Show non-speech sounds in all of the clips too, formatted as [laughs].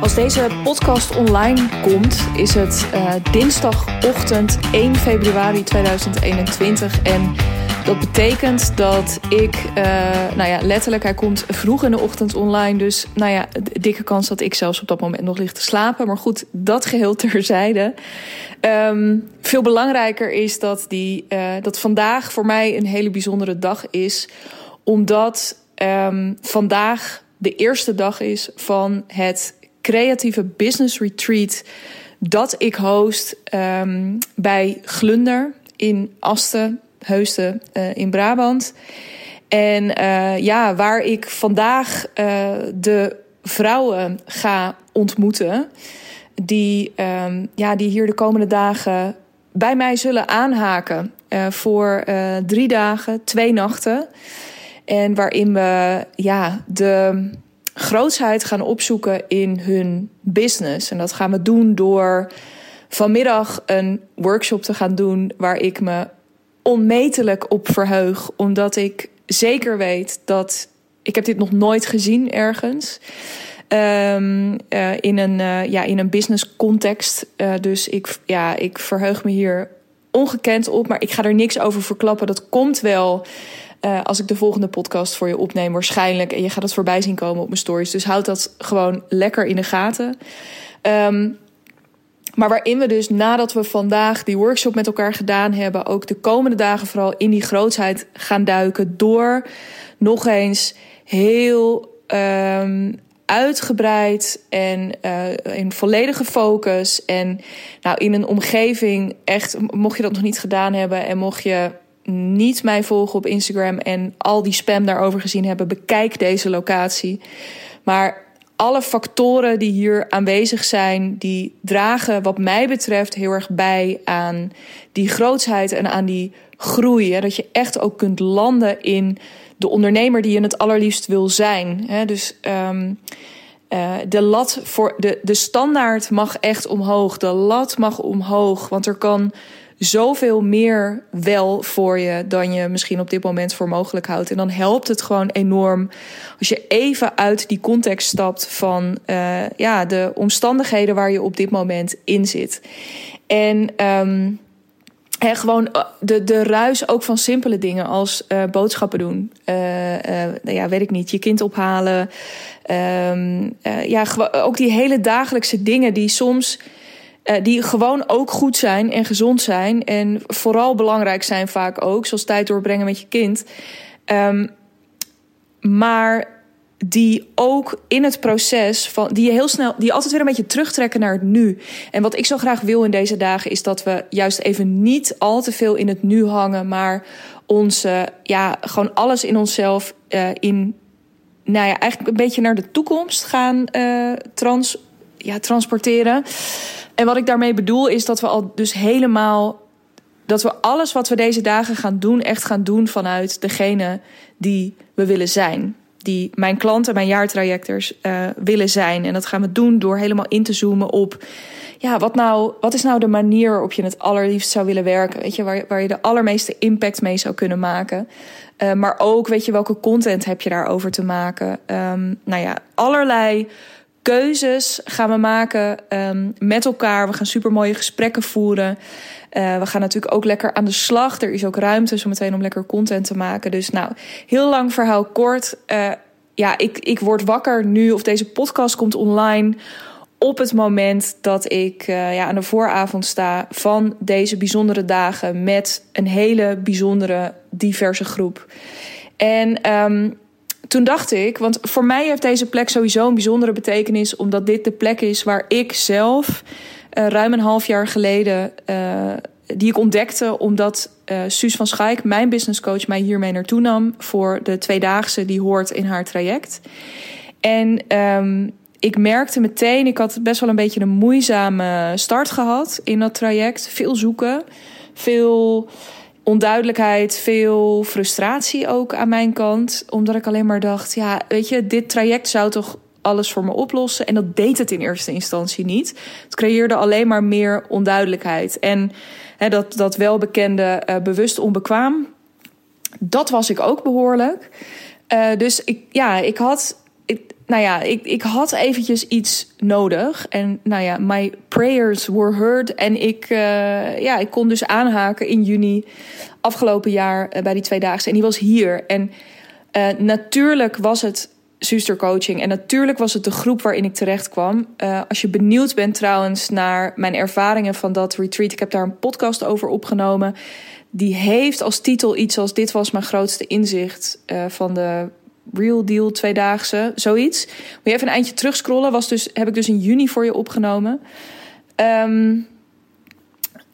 Als deze podcast online komt, is het uh, dinsdagochtend 1 februari 2021. En dat betekent dat ik, uh, nou ja, letterlijk, hij komt vroeg in de ochtend online. Dus, nou ja, dikke kans dat ik zelfs op dat moment nog lig te slapen. Maar goed, dat geheel terzijde. Um, veel belangrijker is dat, die, uh, dat vandaag voor mij een hele bijzondere dag is. Omdat um, vandaag de eerste dag is van het creatieve business retreat dat ik host um, bij Glunder in Asten, Heusden uh, in Brabant. En uh, ja, waar ik vandaag uh, de vrouwen ga ontmoeten. Die, um, ja, die hier de komende dagen bij mij zullen aanhaken. voor drie dagen, twee nachten. En waarin we ja, de grootsheid gaan opzoeken in hun business. En dat gaan we doen door vanmiddag een workshop te gaan doen waar ik me onmetelijk op verheug, omdat ik zeker weet dat ik heb dit nog nooit gezien ergens. Um, uh, in, een, uh, ja, in een business context. Uh, dus ik, ja, ik verheug me hier ongekend op. Maar ik ga er niks over verklappen. Dat komt wel uh, als ik de volgende podcast voor je opneem, waarschijnlijk. En je gaat het voorbij zien komen op mijn stories. Dus houd dat gewoon lekker in de gaten. Um, maar waarin we dus nadat we vandaag die workshop met elkaar gedaan hebben, ook de komende dagen vooral in die grootsheid gaan duiken. Door nog eens heel um, uitgebreid en uh, in volledige focus. En nou, in een omgeving, echt, mocht je dat nog niet gedaan hebben en mocht je niet mij volgen op Instagram en al die spam daarover gezien hebben, bekijk deze locatie. Maar alle factoren die hier aanwezig zijn, die dragen wat mij betreft heel erg bij aan die grootsheid en aan die groei. Hè? Dat je echt ook kunt landen in de ondernemer die je het allerliefst wil zijn. Hè? Dus um, uh, de lat voor de, de standaard mag echt omhoog. De lat mag omhoog. Want er kan zoveel meer wel voor je dan je misschien op dit moment voor mogelijk houdt. En dan helpt het gewoon enorm als je even uit die context stapt van uh, ja, de omstandigheden waar je op dit moment in zit. En um, gewoon eh, de, de ruis ook van simpele dingen als uh, boodschappen doen. Uh, ja, weet ik niet. Je kind ophalen. Um, ja, ook die hele dagelijkse dingen die soms uh, die gewoon ook goed zijn en gezond zijn. En vooral belangrijk zijn vaak ook, zoals tijd doorbrengen met je kind. Um, maar die ook in het proces van die je heel snel, die altijd weer een beetje terugtrekken naar het nu. En wat ik zo graag wil in deze dagen is dat we juist even niet al te veel in het nu hangen, maar onze, ja, gewoon alles in onszelf uh, in, nou ja, eigenlijk een beetje naar de toekomst gaan uh, trans, ja, transporteren. En wat ik daarmee bedoel is dat we al dus helemaal. Dat we alles wat we deze dagen gaan doen, echt gaan doen vanuit degene die we willen zijn. Die mijn klanten, mijn jaartrajectors uh, willen zijn. En dat gaan we doen door helemaal in te zoomen op. Ja, wat, nou, wat is nou de manier waarop je het allerliefst zou willen werken? Weet je, waar, waar je de allermeeste impact mee zou kunnen maken. Uh, maar ook, weet je, welke content heb je daarover te maken? Um, nou ja, allerlei keuzes gaan we maken um, met elkaar. We gaan super mooie gesprekken voeren. Uh, we gaan natuurlijk ook lekker aan de slag. Er is ook ruimte zo meteen om lekker content te maken. Dus nou, heel lang verhaal kort. Uh, ja, ik, ik word wakker nu of deze podcast komt online op het moment dat ik uh, ja, aan de vooravond sta van deze bijzondere dagen met een hele bijzondere, diverse groep. En um, toen dacht ik, want voor mij heeft deze plek sowieso een bijzondere betekenis, omdat dit de plek is waar ik zelf uh, ruim een half jaar geleden, uh, die ik ontdekte omdat uh, Suus van Schaik, mijn businesscoach, mij hiermee naartoe nam voor de tweedaagse die hoort in haar traject. En um, ik merkte meteen, ik had best wel een beetje een moeizame start gehad in dat traject. Veel zoeken, veel onduidelijkheid, veel frustratie ook aan mijn kant. Omdat ik alleen maar dacht, ja, weet je, dit traject zou toch alles voor me oplossen. En dat deed het in eerste instantie niet. Het creëerde alleen maar meer onduidelijkheid. En hè, dat, dat welbekende uh, bewust onbekwaam, dat was ik ook behoorlijk. Uh, dus ik, ja, ik had nou ja, ik, ik had eventjes iets nodig. En nou ja, my prayers were heard. En ik, uh, ja, ik kon dus aanhaken in juni afgelopen jaar uh, bij die tweedaagse. En die was hier. En uh, natuurlijk was het zustercoaching. En natuurlijk was het de groep waarin ik terecht kwam. als je benieuwd bent trouwens naar mijn ervaringen van dat retreat. Ik heb daar een podcast over opgenomen. Die heeft als titel iets als dit was mijn grootste inzicht van de Real Deal tweedaagse, zoiets. Moet je even een eindje terugscrollen. Was dus, heb ik dus in juni voor je opgenomen. Um,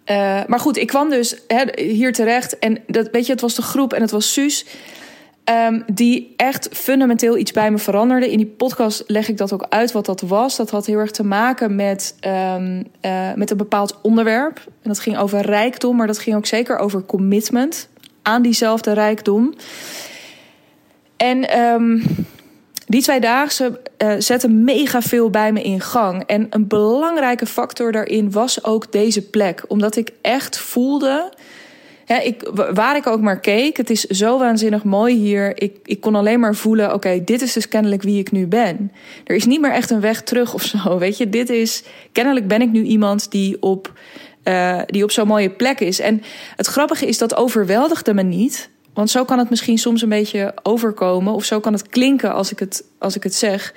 uh, maar goed, ik kwam dus hier terecht. En dat, weet je, het was de groep en het was Suus. Um, die echt fundamenteel iets bij me veranderde. In die podcast leg ik dat ook uit wat dat was. Dat had heel erg te maken met, um, uh, met een bepaald onderwerp. En dat ging over rijkdom, maar dat ging ook zeker over commitment aan diezelfde rijkdom. En um, die tweedaagse uh, zetten mega veel bij me in gang. En een belangrijke factor daarin was ook deze plek. Omdat ik echt voelde. Ja, ik, waar ik ook maar keek, het is zo waanzinnig mooi hier. Ik, ik kon alleen maar voelen: oké, dit is dus kennelijk wie ik nu ben. Er is niet meer echt een weg terug of zo. [laughs] Weet je, dit is. Kennelijk ben ik nu iemand die op, uh, die op zo'n mooie plek is. En het grappige is dat overweldigde me niet. Want zo kan het misschien soms een beetje overkomen. Of zo kan het klinken als ik het, als ik het zeg.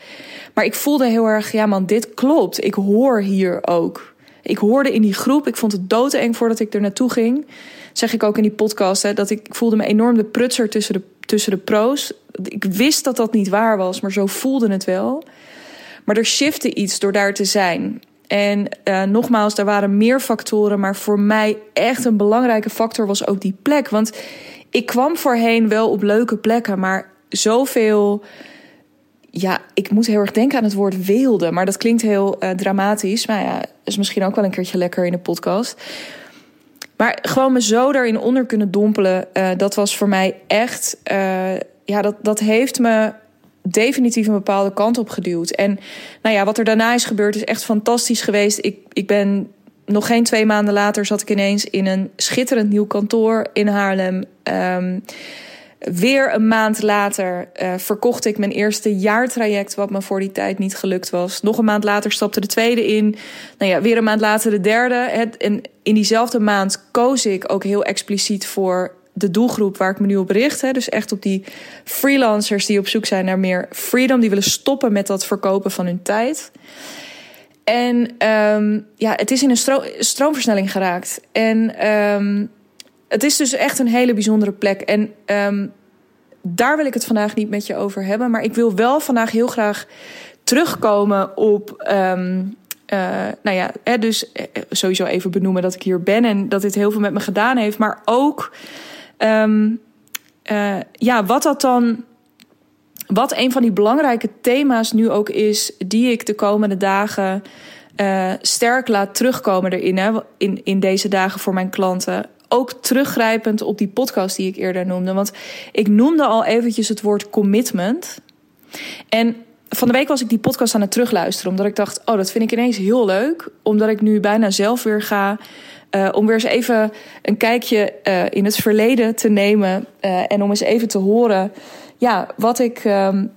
Maar ik voelde heel erg, ja man, dit klopt. Ik hoor hier ook. Ik hoorde in die groep, ik vond het doodeng voordat ik er naartoe ging. Zeg ik ook in die podcast, hè, dat ik, voelde me enorm de prutser tussen de, tussen de pro's. Ik wist dat dat niet waar was, maar zo voelde het wel. Maar er shifte iets door daar te zijn. En uh, nogmaals, er waren meer factoren, maar voor mij echt een belangrijke factor was ook die plek. Want ik kwam voorheen wel op leuke plekken, maar zoveel. Ja, ik moet heel erg denken aan het woord weelde, maar dat klinkt heel uh, dramatisch. Maar ja, is misschien ook wel een keertje lekker in de podcast. Maar gewoon me zo daarin onder kunnen dompelen, uh, dat was voor mij echt. Uh, ja, dat, dat heeft me definitief een bepaalde kant op geduwd. En nou ja, wat er daarna is gebeurd is echt fantastisch geweest. Ik, ik ben nog geen twee maanden later zat ik ineens in een schitterend nieuw kantoor in Haarlem. Um, weer een maand later uh, verkocht ik mijn eerste jaartraject, wat me voor die tijd niet gelukt was. Nog een maand later stapte de tweede in. Nou ja, weer een maand later de derde. Het, en in diezelfde maand koos ik ook heel expliciet voor de doelgroep waar ik me nu op richt. Hè. Dus echt op die freelancers die op zoek zijn naar meer freedom. Die willen stoppen met dat verkopen van hun tijd. En um, ja, het is in een stro stroomversnelling geraakt. En um, het is dus echt een hele bijzondere plek. En um, daar wil ik het vandaag niet met je over hebben. Maar ik wil wel vandaag heel graag terugkomen op. Uh, nou ja, hè, dus eh, sowieso even benoemen dat ik hier ben en dat dit heel veel met me gedaan heeft. Maar ook, ja, wat dat dan wat een van die belangrijke thema's nu ook is, die ik de komende dagen uh, sterk laat terugkomen erin, hè, in, in deze dagen voor mijn klanten. Ook teruggrijpend op die podcast die ik eerder noemde. Want ik noemde al eventjes het woord commitment. En van de week was ik die podcast aan het terugluisteren. Omdat ik dacht, oh, dat vind ik ineens heel leuk. Omdat ik nu bijna zelf weer ga. Uh, om weer eens even een kijkje uh, in het verleden te nemen. En om eens even te horen ja, wat ik, um,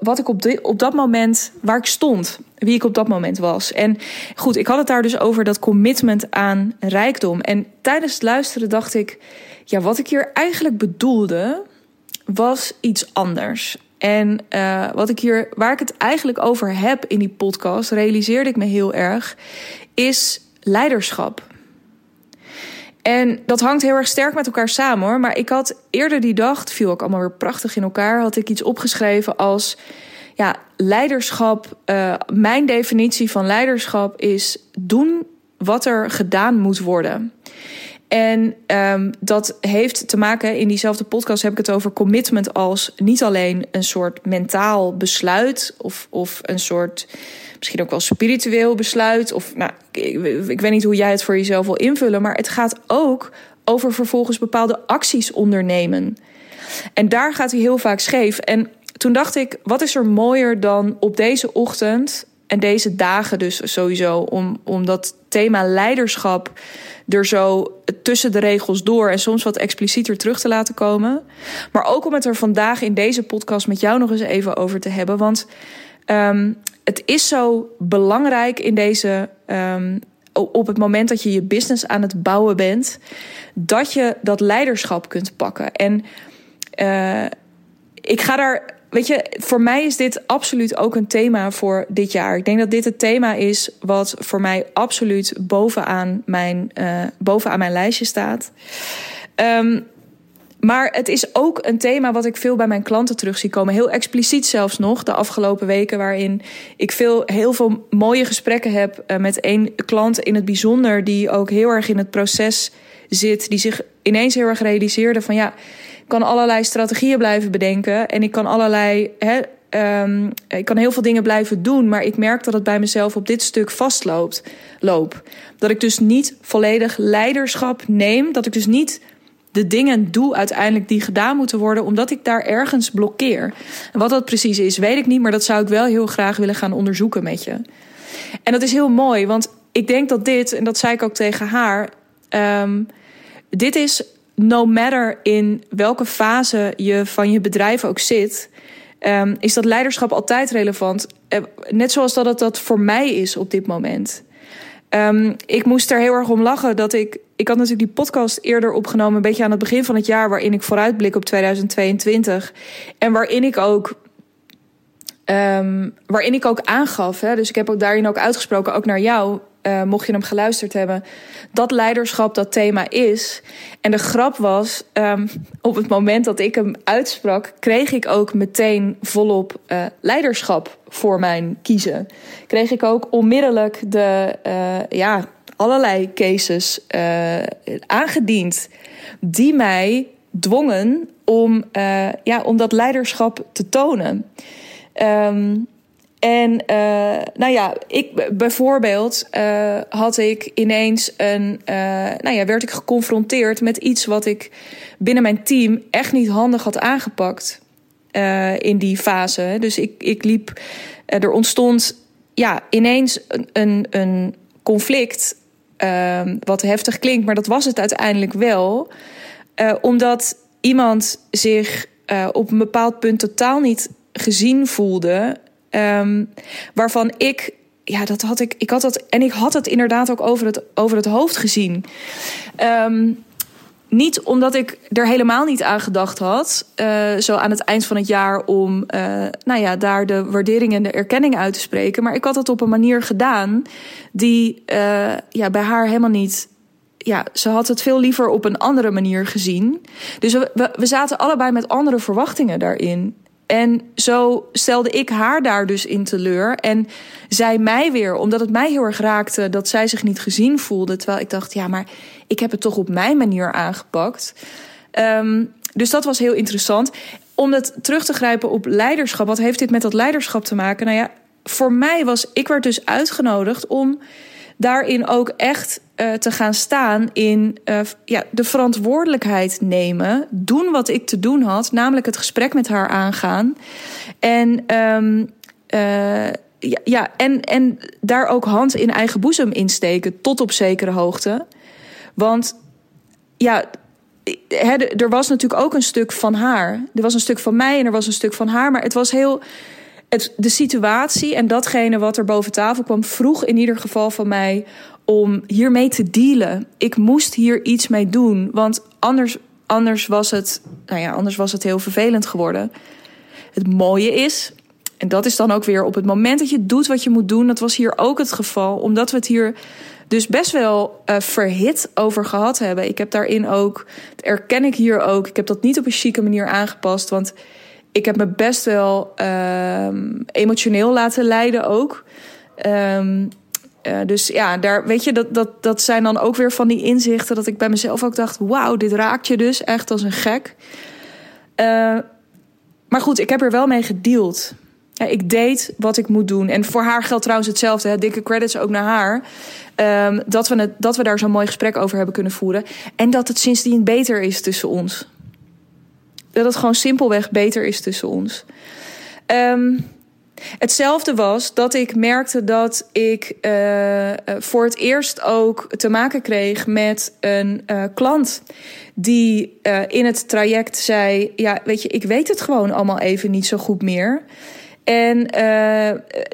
wat ik op, op dat moment, waar ik stond, wie ik op dat moment was. En goed, ik had het daar dus over dat commitment aan rijkdom. En tijdens het luisteren dacht ik, ja, wat ik hier eigenlijk bedoelde, was iets anders. En uh, wat ik hier, waar ik het eigenlijk over heb in die podcast, realiseerde ik me heel erg, is leiderschap. En dat hangt heel erg sterk met elkaar samen hoor. Maar ik had eerder die dag, viel ook allemaal weer prachtig in elkaar, had ik iets opgeschreven als ja, leiderschap. Uh, mijn definitie van leiderschap is doen wat er gedaan moet worden. En um, dat heeft te maken, in diezelfde podcast heb ik het over commitment als niet alleen een soort mentaal besluit of, of een soort misschien ook wel spiritueel besluit. Of nou, ik, weet niet hoe jij het voor jezelf wil invullen, maar het gaat ook over vervolgens bepaalde acties ondernemen. En daar gaat hij heel vaak scheef. En toen dacht ik, wat is er mooier dan op deze ochtend en deze dagen dus sowieso om, om dat thema leiderschap er zo tussen de regels door en soms wat explicieter terug te laten komen. Maar ook om het er vandaag in deze podcast met jou nog eens even over te hebben. Want um, het is zo belangrijk in deze. Um, op het moment dat je je business aan het bouwen bent, dat je dat leiderschap kunt pakken. En uh, ik ga daar weet je, voor mij is dit absoluut ook een thema voor dit jaar. Ik denk dat dit het thema is wat voor mij absoluut bovenaan mijn, uh, bovenaan mijn lijstje staat. Um, maar het is ook een thema wat ik veel bij mijn klanten terug zie komen. Heel expliciet zelfs nog de afgelopen weken, waarin ik veel, heel veel mooie gesprekken heb uh, met één klant in het bijzonder, die ook heel erg in het proces zit, die zich ineens heel erg realiseerde van ja kan allerlei strategieën blijven bedenken. En ik kan allerlei. Hè, um, ik kan heel veel dingen blijven doen. Maar ik merk dat het bij mezelf op dit stuk vastloopt. Loop. Dat ik dus niet volledig leiderschap neem. Dat ik dus niet de dingen doe uiteindelijk die gedaan moeten worden, omdat ik daar ergens blokkeer. En wat dat precies is, weet ik niet, maar dat zou ik wel heel graag willen gaan onderzoeken met je. En dat is heel mooi, want ik denk dat dit, en dat zei ik ook tegen haar, um, dit is no matter in welke fase je van je bedrijf ook zit, um, is dat leiderschap altijd relevant. Uh, net zoals dat het dat voor mij is op dit moment. Um, ik moest er heel erg om lachen dat ik. Ik had natuurlijk die podcast eerder opgenomen, een beetje aan het begin van het jaar, waarin ik vooruitblik op 2022. En waarin ik ook. Um, waarin ik ook aangaf, hè, dus ik heb ook daarin ook uitgesproken, ook naar jou, uh, mocht je hem geluisterd hebben, dat leiderschap dat thema is. En de grap was, um, [laughs] op het moment dat ik hem uitsprak, kreeg ik ook meteen volop uh, leiderschap voor mijn kiezen. Kreeg ik ook onmiddellijk de, uh, ja, allerlei cases aangediend die mij dwongen om, ja, om dat leiderschap te tonen. Um, en uh, nou ja, ik bijvoorbeeld had ik ineens een. Nou ja, werd ik geconfronteerd met iets wat ik binnen mijn team echt niet handig had aangepakt. in die fase. Dus ik, ik liep. er ontstond ja, ineens een, een, een conflict. wat heftig klinkt, maar dat was het uiteindelijk wel. omdat iemand zich op een bepaald punt totaal niet gezien voelde Um, waarvan ik ja, dat had ik. Ik had dat. En ik had het inderdaad ook over het, over het hoofd gezien. Um, niet omdat ik er helemaal niet aan gedacht had. Uh, zo aan het eind van het jaar om uh, nou ja, daar de waardering en de erkenning uit te spreken. Maar ik had het op een manier gedaan die uh, ja, bij haar helemaal niet. Ja, ze had het veel liever op een andere manier gezien. Dus we, we zaten allebei met andere verwachtingen daarin. En zo stelde ik haar daar dus in teleur. En zij mij weer, omdat het mij heel erg raakte dat zij zich niet gezien voelde. Terwijl ik dacht, ja, maar ik heb het toch op mijn manier aangepakt. Um, dus dat was heel interessant. Om het terug te grijpen op leiderschap. Wat heeft dit met dat leiderschap te maken? Nou ja, voor mij was, ik werd dus uitgenodigd om daarin ook echt uh, te gaan staan in uh, ja, de verantwoordelijkheid nemen. Doen wat ik te doen had, namelijk het gesprek met haar aangaan. En, um, uh, ja, ja, en, en daar ook hand in eigen boezem insteken, tot op zekere hoogte. Want ja, er was natuurlijk ook een stuk van haar. Er was een stuk van mij en er was een stuk van haar. Maar het was heel het, de situatie en datgene wat er boven tafel kwam, vroeg in ieder geval van mij om hiermee te dealen. Ik moest hier iets mee doen, want anders, anders, was, het, nou ja, anders was het heel vervelend geworden. Het mooie is, en dat is dan ook weer op het moment dat je doet wat je moet doen, dat was hier ook het geval, omdat we het hier dus best wel uh, verhit over gehad hebben. Ik heb daarin ook, dat erken ik hier ook, ik heb dat niet op een chique manier aangepast, want ik heb me best wel uh, emotioneel laten leiden ook. Um, uh, dus ja, daar weet je, dat, dat, dat zijn dan ook weer van die inzichten dat ik bij mezelf ook dacht: wauw, dit raakt je dus echt als een gek. Uh, maar goed, ik heb er wel mee gedeeld. Ja, ik deed wat ik moet doen. En voor haar geldt trouwens hetzelfde. Hè? Dikke credits ook naar haar. Um, dat, we het, dat we daar zo'n mooi gesprek over hebben kunnen voeren. En dat het sindsdien beter is tussen ons dat het gewoon simpelweg beter is tussen ons. Um, Hetzelfde was dat ik merkte dat ik uh, voor het eerst ook te maken kreeg met een uh, klant die in het traject zei: Ja, weet je, ik weet het gewoon allemaal even niet zo goed meer. En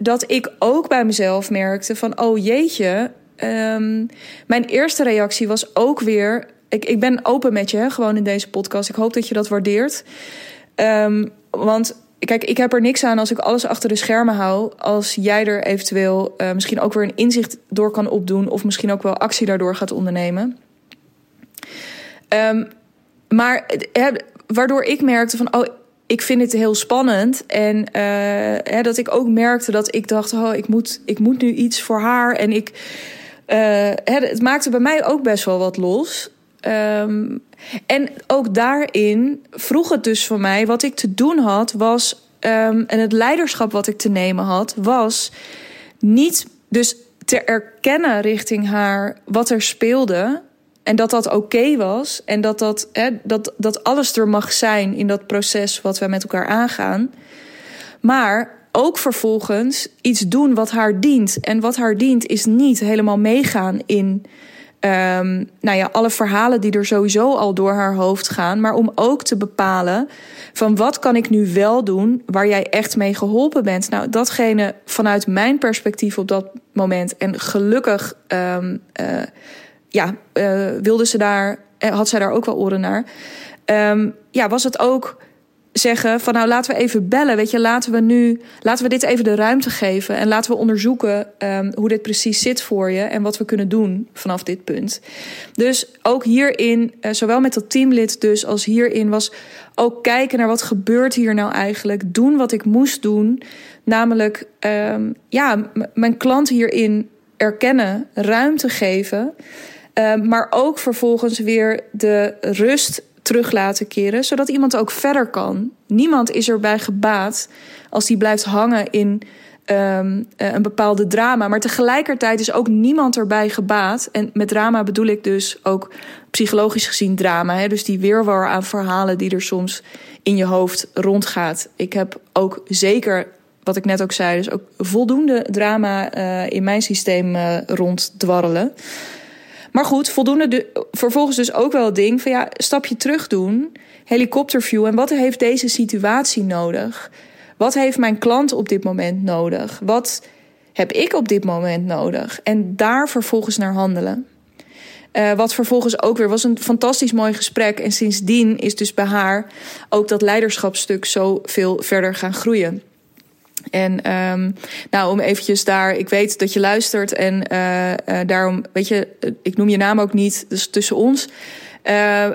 dat ik ook bij mezelf merkte: van, Oh jeetje. Um, mijn eerste reactie was ook weer. Ik, ik ben open met je, gewoon in deze podcast. Ik hoop dat je dat waardeert. Um, want Kijk, ik heb er niks aan als ik alles achter de schermen hou. Als jij er eventueel uh, misschien ook weer een inzicht door kan opdoen. Of misschien ook wel actie daardoor gaat ondernemen. Um, maar waardoor ik merkte van, oh, ik vind het heel spannend. En hè, dat ik ook merkte dat ik dacht, oh, ik moet, ik moet nu iets voor haar. En ik, uh, het maakte bij mij ook best wel wat los. Um, en ook daarin vroeg het dus van mij, wat ik te doen had, was. Um, en het leiderschap wat ik te nemen had, was niet dus te erkennen richting haar wat er speelde. En dat dat oké was. En dat, dat, hè, dat, dat alles er mag zijn in dat proces wat wij met elkaar aangaan. Maar ook vervolgens iets doen wat haar dient. En wat haar dient is niet helemaal meegaan in um, nou ja, alle verhalen die er sowieso al door haar hoofd gaan. Maar om ook te bepalen van wat kan ik nu wel doen waar jij echt mee geholpen bent. Nou, datgene vanuit mijn perspectief op dat moment. En gelukkig um, uh, ja, uh, wilde ze daar, eh, had zij daar ook wel oren naar. Um, ja, was het ook zeggen van nou laten we even bellen. Weet je, laten we nu, laten we dit even de ruimte geven. En laten we onderzoeken um, hoe dit precies zit voor je. En wat we kunnen doen vanaf dit punt. Dus ook hierin, uh, zowel met dat teamlid dus als hierin, was ook kijken naar wat gebeurt hier nou eigenlijk. Doen wat ik moest doen. Namelijk, um, ja, mijn klant hierin erkennen, ruimte geven. Uh, maar ook vervolgens weer de rust terug laten keren, zodat iemand ook verder kan. Niemand is erbij gebaat als die blijft hangen in um, een bepaalde drama. Maar tegelijkertijd is ook niemand erbij gebaat. En met drama bedoel ik dus ook psychologisch gezien drama. Hè? Dus die weerwar aan verhalen die er soms in je hoofd rondgaat. Ik heb ook zeker, wat ik net ook zei, dus ook voldoende drama uh, in mijn systeem uh, ronddwarrelen. Maar goed, voldoende de, vervolgens dus ook wel het ding van ja, stapje terug doen, helikopterview. En wat heeft deze situatie nodig? Wat heeft mijn klant op dit moment nodig? Wat heb ik op dit moment nodig? En daar vervolgens naar handelen. Uh, wat vervolgens ook weer was een fantastisch mooi gesprek. En sindsdien is dus bij haar ook dat leiderschapstuk zo veel verder gaan groeien. En um, nou, om eventjes daar, ik weet dat je luistert en uh, uh, daarom, weet je, ik noem je naam ook niet, dus tussen ons.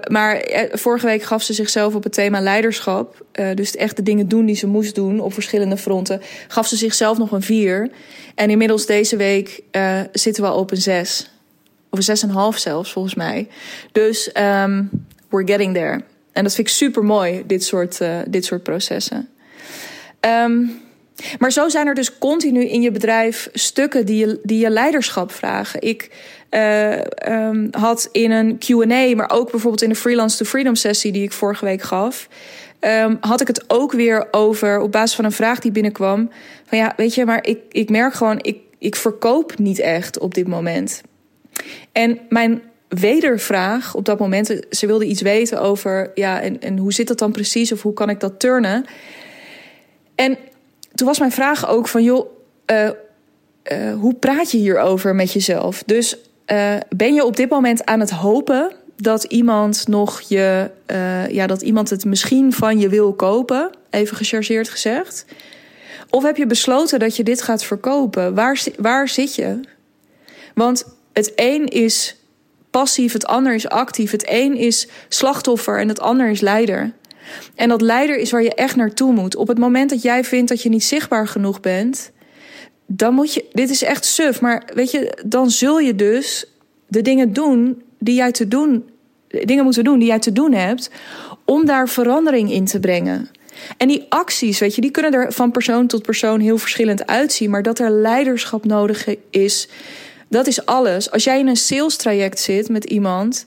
Maar vorige week gaf ze zichzelf op het thema leiderschap, dus echt de dingen doen die ze moest doen op verschillende fronten, gaf ze zichzelf nog een vier. En inmiddels deze week zitten we al op een zes. Of een zes en een half zelfs, volgens mij. Dus um, we're getting there. En dat vind ik super mooi, dit soort, dit soort processen. Um, maar zo zijn er dus continu in je bedrijf stukken die je, die je leiderschap vragen. Ik uh, um, had in een QA, maar ook bijvoorbeeld in de Freelance to Freedom sessie die ik vorige week gaf. Um, had ik het ook weer over, op basis van een vraag die binnenkwam. Van ja, weet je, maar ik, ik merk gewoon, ik, ik verkoop niet echt op dit moment. En mijn wedervraag op dat moment, ze wilde iets weten over, ja, en, en hoe zit dat dan precies of hoe kan ik dat turnen? En toen was mijn vraag ook van, joh, uh, uh, hoe praat je hierover met jezelf? Dus uh, ben je op dit moment aan het hopen dat iemand nog je, ja, dat iemand het misschien van je wil kopen, even gechargeerd gezegd? Of heb je besloten dat je dit gaat verkopen? Waar, waar zit je? Want het een is passief, het ander is actief. Het een is slachtoffer en het ander is leider. En dat leider is waar je echt naartoe moet. Op het moment dat jij vindt dat je niet zichtbaar genoeg bent, dan moet je. Dit is echt suf, maar weet je, dan zul je dus de dingen doen die jij te doen. Dingen moeten doen die jij te doen hebt. om daar verandering in te brengen. En die acties, weet je, die kunnen er van persoon tot persoon heel verschillend uitzien. Maar dat er leiderschap nodig is, dat is alles. Als jij in een sales traject zit met iemand.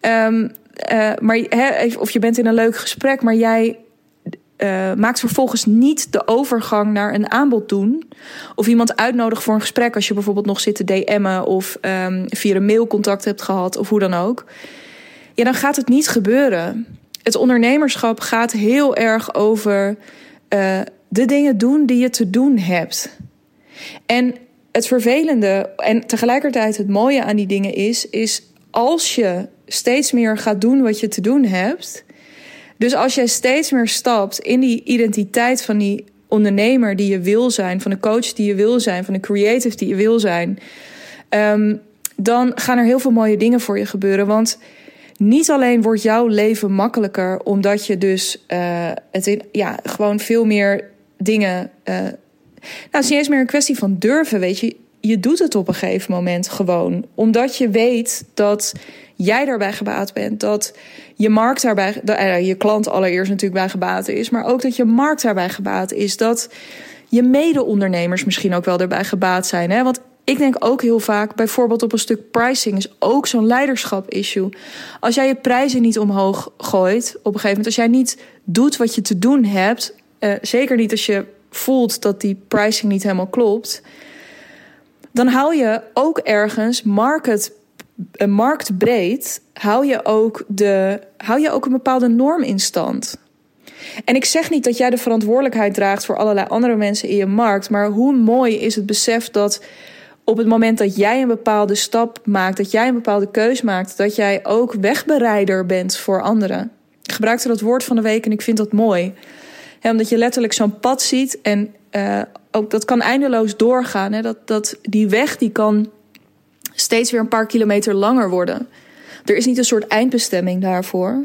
Um, uh, maar, of je bent in een leuk gesprek, maar jij uh, maakt vervolgens niet de overgang naar een aanbod doen. Of iemand uitnodigen voor een gesprek als je bijvoorbeeld nog zit te DM'en of um, via een mail contact hebt gehad of hoe dan ook. Ja, dan gaat het niet gebeuren. Het ondernemerschap gaat heel erg over uh, de dingen doen die je te doen hebt. En het vervelende en tegelijkertijd het mooie aan die dingen is, is als je steeds meer gaat doen wat je te doen hebt. Dus als jij steeds meer stapt in die identiteit van die ondernemer die je wil zijn, van de coach die je wil zijn, van de creative die je wil zijn, um, dan gaan er heel veel mooie dingen voor je gebeuren. Want niet alleen wordt jouw leven makkelijker, omdat je dus uh, het in, ja, gewoon veel meer dingen. Uh, nou, het is niet eens meer een kwestie van durven, weet je. Je doet het op een gegeven moment gewoon. Omdat je weet dat jij daarbij gebaat bent. Dat je markt daarbij, uh, je klant allereerst natuurlijk bij gebaat is. Maar ook dat je markt daarbij gebaat is. Dat je mede-ondernemers misschien ook wel erbij gebaat zijn. Hè? Want ik denk ook heel vaak, bijvoorbeeld op een stuk pricing, is ook zo'n leiderschap-issue. Als jij je prijzen niet omhoog gooit op een gegeven moment, als jij niet doet wat je te doen hebt, uh, zeker niet als je voelt dat die pricing niet helemaal klopt, dan hou je ook ergens market, marktbreed, hou je, ook de, hou je ook een bepaalde norm in stand. En ik zeg niet dat jij de verantwoordelijkheid draagt voor allerlei andere mensen in je markt, maar hoe mooi is het besef dat op het moment dat jij een bepaalde stap maakt, dat jij een bepaalde keus maakt, dat jij ook wegbereider bent voor anderen. Ik gebruikte dat woord van de week en ik vind dat mooi. omdat je letterlijk zo'n pad ziet en uh, ook dat kan eindeloos doorgaan. Hè? Dat, dat die weg die kan steeds weer een paar kilometer langer worden. Er is niet een soort eindbestemming daarvoor.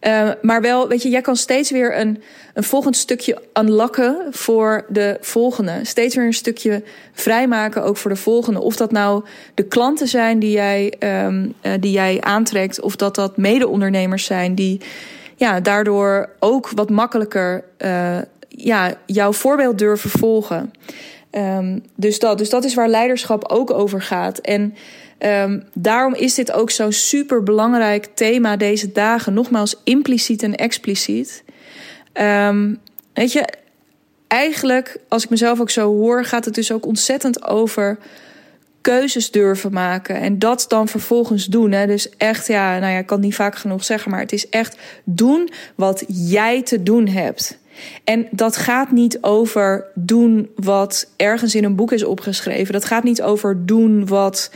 Uh, maar wel, weet je, jij kan steeds weer een, een volgend stukje unlocken voor de volgende. Steeds weer een stukje vrijmaken ook voor de volgende. Of dat nou de klanten zijn die jij, um, uh, die jij aantrekt, of dat dat mede-ondernemers zijn die ja, daardoor ook wat makkelijker uh, ja, jouw voorbeeld durven volgen. Um, dus, dat, dus dat is waar leiderschap ook over gaat. En Um, daarom is dit ook zo'n super belangrijk thema deze dagen. Nogmaals, impliciet en expliciet. Um, weet je, eigenlijk, als ik mezelf ook zo hoor, gaat het dus ook ontzettend over keuzes durven maken. En dat dan vervolgens doen. Hè. Dus echt, ja, nou ja, ik kan het niet vaak genoeg zeggen, maar het is echt doen wat jij te doen hebt. En dat gaat niet over doen wat ergens in een boek is opgeschreven. Dat gaat niet over doen wat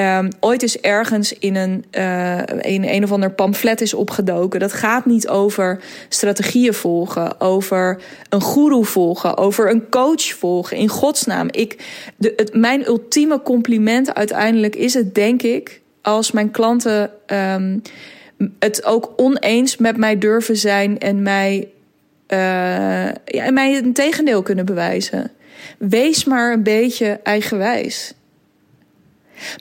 Um, ooit is ergens in een, uh, een een of ander pamflet is opgedoken. Dat gaat niet over strategieën volgen, over een guru volgen, over een coach volgen. In godsnaam. Ik, de, het, mijn ultieme compliment uiteindelijk is het, denk ik, als mijn klanten um, het ook oneens met mij durven zijn en mij, uh, ja, mij een tegendeel kunnen bewijzen. Wees maar een beetje eigenwijs.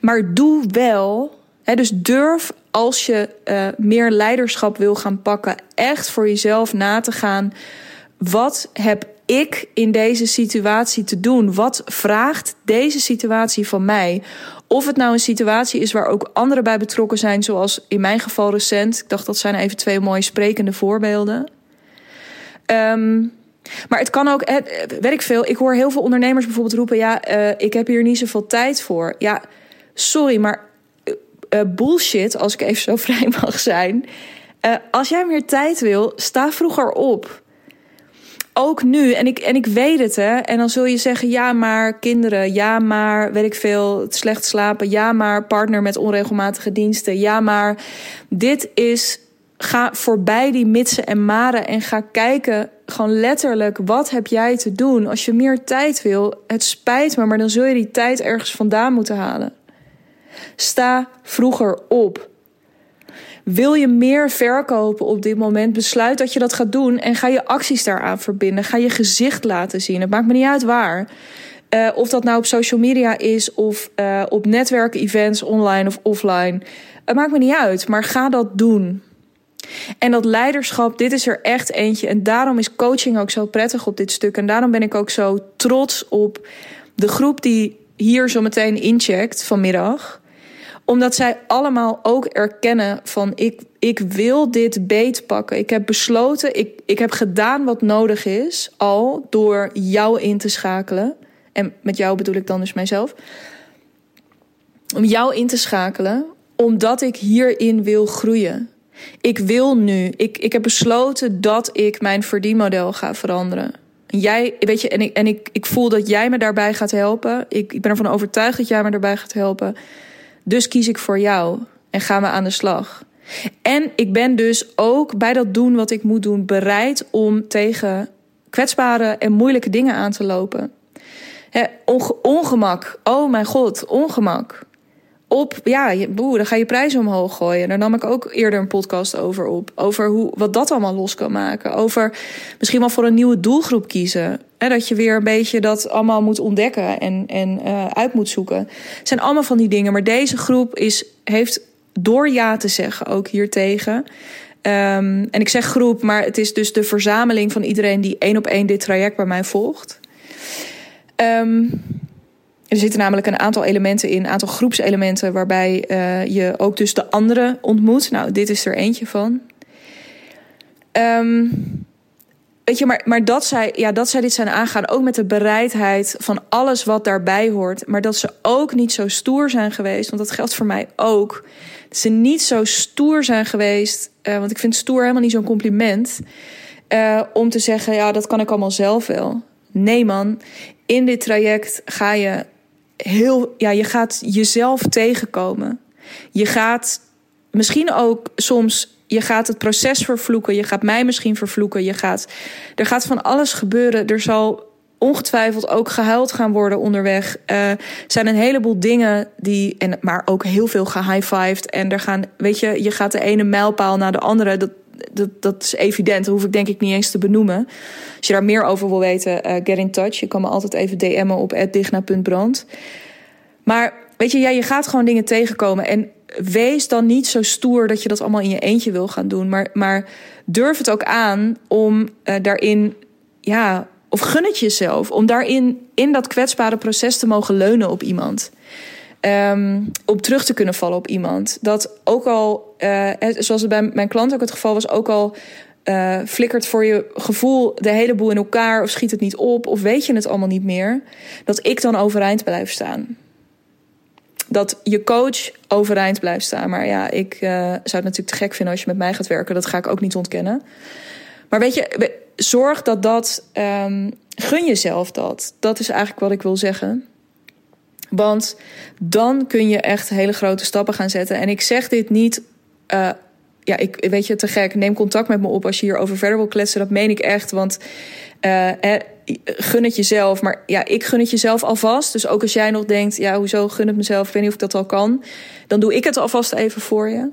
Maar doe wel, hè, dus durf als je uh, meer leiderschap wil gaan pakken, echt voor jezelf na te gaan. Wat heb ik in deze situatie te doen? Wat vraagt deze situatie van mij? Of het nou een situatie is waar ook anderen bij betrokken zijn, zoals in mijn geval recent. Ik dacht dat zijn even twee mooie sprekende voorbeelden. Um, maar het kan ook, ik veel. Ik hoor heel veel ondernemers bijvoorbeeld roepen: ja, uh, ik heb hier niet zoveel tijd voor. Ja sorry, maar uh, bullshit, als ik even zo [laughs] vrij mag zijn. Als jij meer tijd wil, sta vroeger op. Ook nu, en ik, en ik weet het, hè. En dan zul je zeggen, ja, maar kinderen, ja, maar, weet ik veel, slecht slapen, ja, maar partner met onregelmatige diensten, ja, maar. Dit is, ga voorbij die mitsen en maren en ga kijken, gewoon letterlijk, wat heb jij te doen? Als je meer tijd wil, het spijt me, maar dan zul je die tijd ergens vandaan moeten halen. Sta vroeger op. Wil je meer verkopen op dit moment? Besluit dat je dat gaat doen en ga je acties daaraan verbinden. Ga je gezicht laten zien. Het maakt me niet uit waar. Uh, of dat nou op social media is of uh, op netwerkevents, online of offline. Het maakt me niet uit, maar ga dat doen. En dat leiderschap, dit is er echt eentje. En daarom is coaching ook zo prettig op dit stuk. En daarom ben ik ook zo trots op de groep die hier zo meteen incheckt vanmiddag Omdat zij allemaal ook erkennen van ik, ik wil dit beet pakken. Ik heb besloten, ik, ik heb gedaan wat nodig is al door jou in te schakelen. En met jou bedoel ik dan dus mijzelf. Om jou in te schakelen, omdat ik hierin wil groeien. Ik wil nu, ik, ik heb besloten dat ik mijn verdienmodel ga veranderen. Jij, weet je, en, ik, en ik, ik voel dat jij me daarbij gaat helpen. Ik, ik ben ervan overtuigd dat jij me daarbij gaat helpen. Dus kies ik voor jou en ga me aan de slag. En ik ben dus ook bij dat doen wat ik moet doen bereid om tegen kwetsbare en moeilijke dingen aan te lopen. ongemak. Oh mijn god, ongemak op, ja, boe, dan ga je prijzen omhoog gooien. Daar nam ik ook eerder een podcast over op. Over hoe, wat dat allemaal los kan maken. Over misschien wel voor een nieuwe doelgroep kiezen. Hè, dat je weer een beetje dat allemaal moet ontdekken en, en uh, uit moet zoeken. Het zijn allemaal van die dingen. Maar deze groep is, heeft door ja te zeggen ook hiertegen. Um, en ik zeg groep, maar het is dus de verzameling van iedereen die één op één dit traject bij mij volgt. Um, er zitten namelijk een aantal elementen in, een aantal groepselementen, waarbij uh, je ook dus de anderen ontmoet. Nou, dit is er eentje van. Um, weet je, maar, maar dat, zij, ja, dat zij dit zijn aangaan, ook met de bereidheid van alles wat daarbij hoort. Maar dat ze ook niet zo stoer zijn geweest, want dat geldt voor mij ook. Dat ze niet zo stoer zijn geweest, uh, want ik vind stoer helemaal niet zo'n compliment. Uh, om te zeggen, ja, dat kan ik allemaal zelf wel. Nee, man. In dit traject ga je heel, ja, je gaat jezelf tegenkomen. Je gaat misschien ook soms, je gaat het proces vervloeken. Je gaat mij misschien vervloeken. Je gaat, er gaat van alles gebeuren. Er zal ongetwijfeld ook gehuild gaan worden onderweg. Er uh, zijn een heleboel dingen die, en, maar ook heel veel gehighfived. En er gaan, weet je, je gaat de ene mijlpaal naar de andere. Dat, dat, dat is evident. Dat hoef ik denk ik niet eens te benoemen. Als je daar meer over wil weten, uh, get in touch. Je kan me altijd even DM'en op digna.brand. Maar weet je, ja, je gaat gewoon dingen tegenkomen. En wees dan niet zo stoer dat je dat allemaal in je eentje wil gaan doen. Maar, maar durf het ook aan om uh, daarin, ja, of gun het jezelf. Om daarin, in dat kwetsbare proces te mogen leunen op iemand. Um, op terug te kunnen vallen op iemand. Dat ook al, uh, zoals het bij mijn klant ook het geval was, ook al uh, flikkert voor je gevoel de hele boel in elkaar, of schiet het niet op, of weet je het allemaal niet meer, dat ik dan overeind blijf staan. Dat je coach overeind blijft staan. Maar ja, ik uh, zou het natuurlijk te gek vinden als je met mij gaat werken. Dat ga ik ook niet ontkennen. Maar weet je, zorg dat dat. Um, gun jezelf dat. Dat is eigenlijk wat ik wil zeggen. Want dan kun je echt hele grote stappen gaan zetten. En ik zeg dit niet. Uh, ja, ik weet je, te gek. Neem contact met me op als je hierover verder wil kletsen. Dat meen ik echt. Want uh, gun het jezelf. Maar ja, ik gun het jezelf alvast. Dus ook als jij nog denkt, ja, hoezo gun het mezelf? Ik weet niet of ik dat al kan. Dan doe ik het alvast even voor je.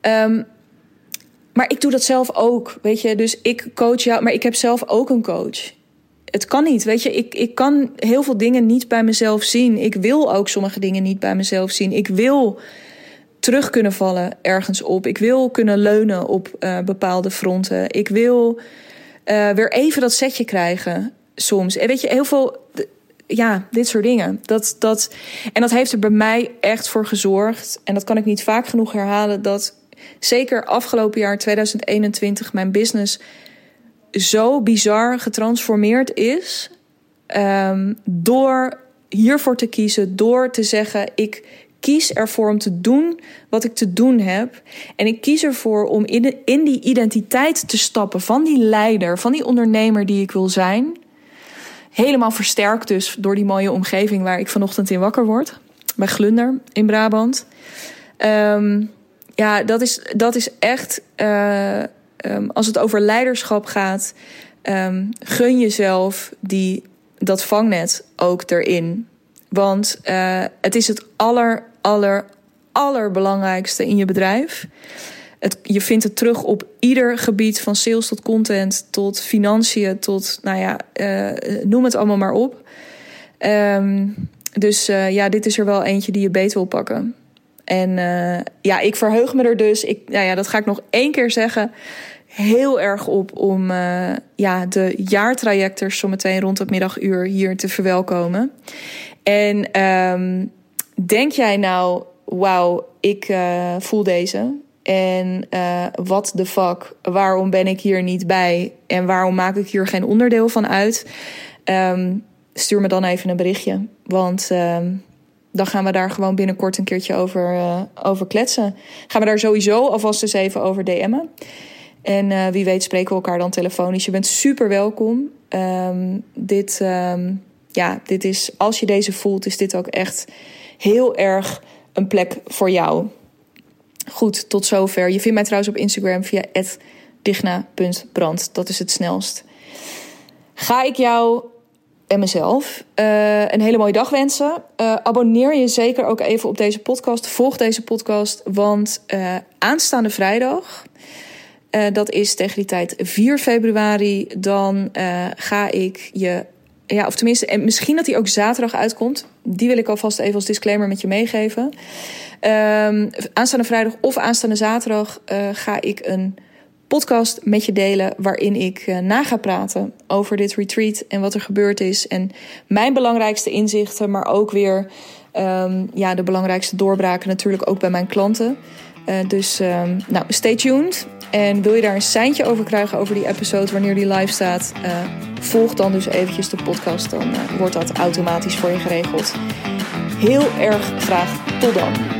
Um, maar ik doe dat zelf ook, weet je. Dus ik coach jou, maar ik heb zelf ook een coach het kan niet. Weet je, ik, ik kan heel veel dingen niet bij mezelf zien. Ik wil ook sommige dingen niet bij mezelf zien. Ik wil terug kunnen vallen ergens op. Ik wil kunnen leunen op uh, bepaalde fronten. Ik wil uh, weer even dat setje krijgen soms. En weet je, heel veel. Ja, dit soort dingen. Dat, dat, en dat heeft er bij mij echt voor gezorgd. En dat kan ik niet vaak genoeg herhalen. Dat zeker afgelopen jaar 2021 mijn business zo bizar getransformeerd is. Um, door hiervoor te kiezen, door te zeggen: ik kies ervoor om te doen wat ik te doen heb. En ik kies ervoor om in, de, in die identiteit te stappen van die leider, van die ondernemer die ik wil zijn. Helemaal versterkt dus door die mooie omgeving waar ik vanochtend in wakker word. Bij Glunder in Brabant. Um, ja, dat is, dat is echt. Uh, um, als het over leiderschap gaat, um, gun jezelf die, dat vangnet ook erin. Want uh, het is het aller, aller, allerbelangrijkste in je bedrijf. Het, je vindt het terug op ieder gebied, van sales tot content, tot financiën, tot, nou ja, uh, noem het allemaal maar op. Um, dus uh, ja, dit is er wel eentje die je beter wil pakken. En uh, ja, ik verheug me er dus. Ik, nou ja, dat ga ik nog één keer zeggen heel erg op om ja, de jaartrajectors zometeen rond het middaguur hier te verwelkomen. En um, denk jij nou, wauw, ik uh, voel deze. En uh, wat de fuck, waarom ben ik hier niet bij? En waarom maak ik hier geen onderdeel van uit? Um, stuur me dan even een berichtje. Want um, dan gaan we daar gewoon binnenkort een keertje over, uh, over kletsen. Gaan we daar sowieso alvast eens even over DM'en. En wie weet spreken we elkaar dan telefonisch. Je bent super welkom. Um, dit, ja, dit is, als je deze voelt, is dit ook echt heel erg een plek voor jou. Goed, tot zover. Je vindt mij trouwens op Instagram via digna.brand. Dat is het snelst. Ga ik jou en mezelf uh, een hele mooie dag wensen. Uh, abonneer je zeker ook even op deze podcast. Volg deze podcast, want uh, aanstaande vrijdag, dat is tegen die tijd 4 februari, dan ga ik je, ja, of tenminste, en misschien dat die ook zaterdag uitkomt. Die wil ik alvast even als disclaimer met je meegeven. Um, aanstaande vrijdag of aanstaande zaterdag ga ik een podcast met je delen waarin ik uh, na ga praten over dit retreat en wat er gebeurd is en mijn belangrijkste inzichten, maar ook weer um, ja, de belangrijkste doorbraken natuurlijk ook bij mijn klanten. Uh, dus um, nou, stay tuned. En wil je daar een seintje over krijgen over die episode wanneer die live staat, uh, volg dan dus eventjes de podcast. Dan wordt dat automatisch voor je geregeld. Heel erg graag tot dan.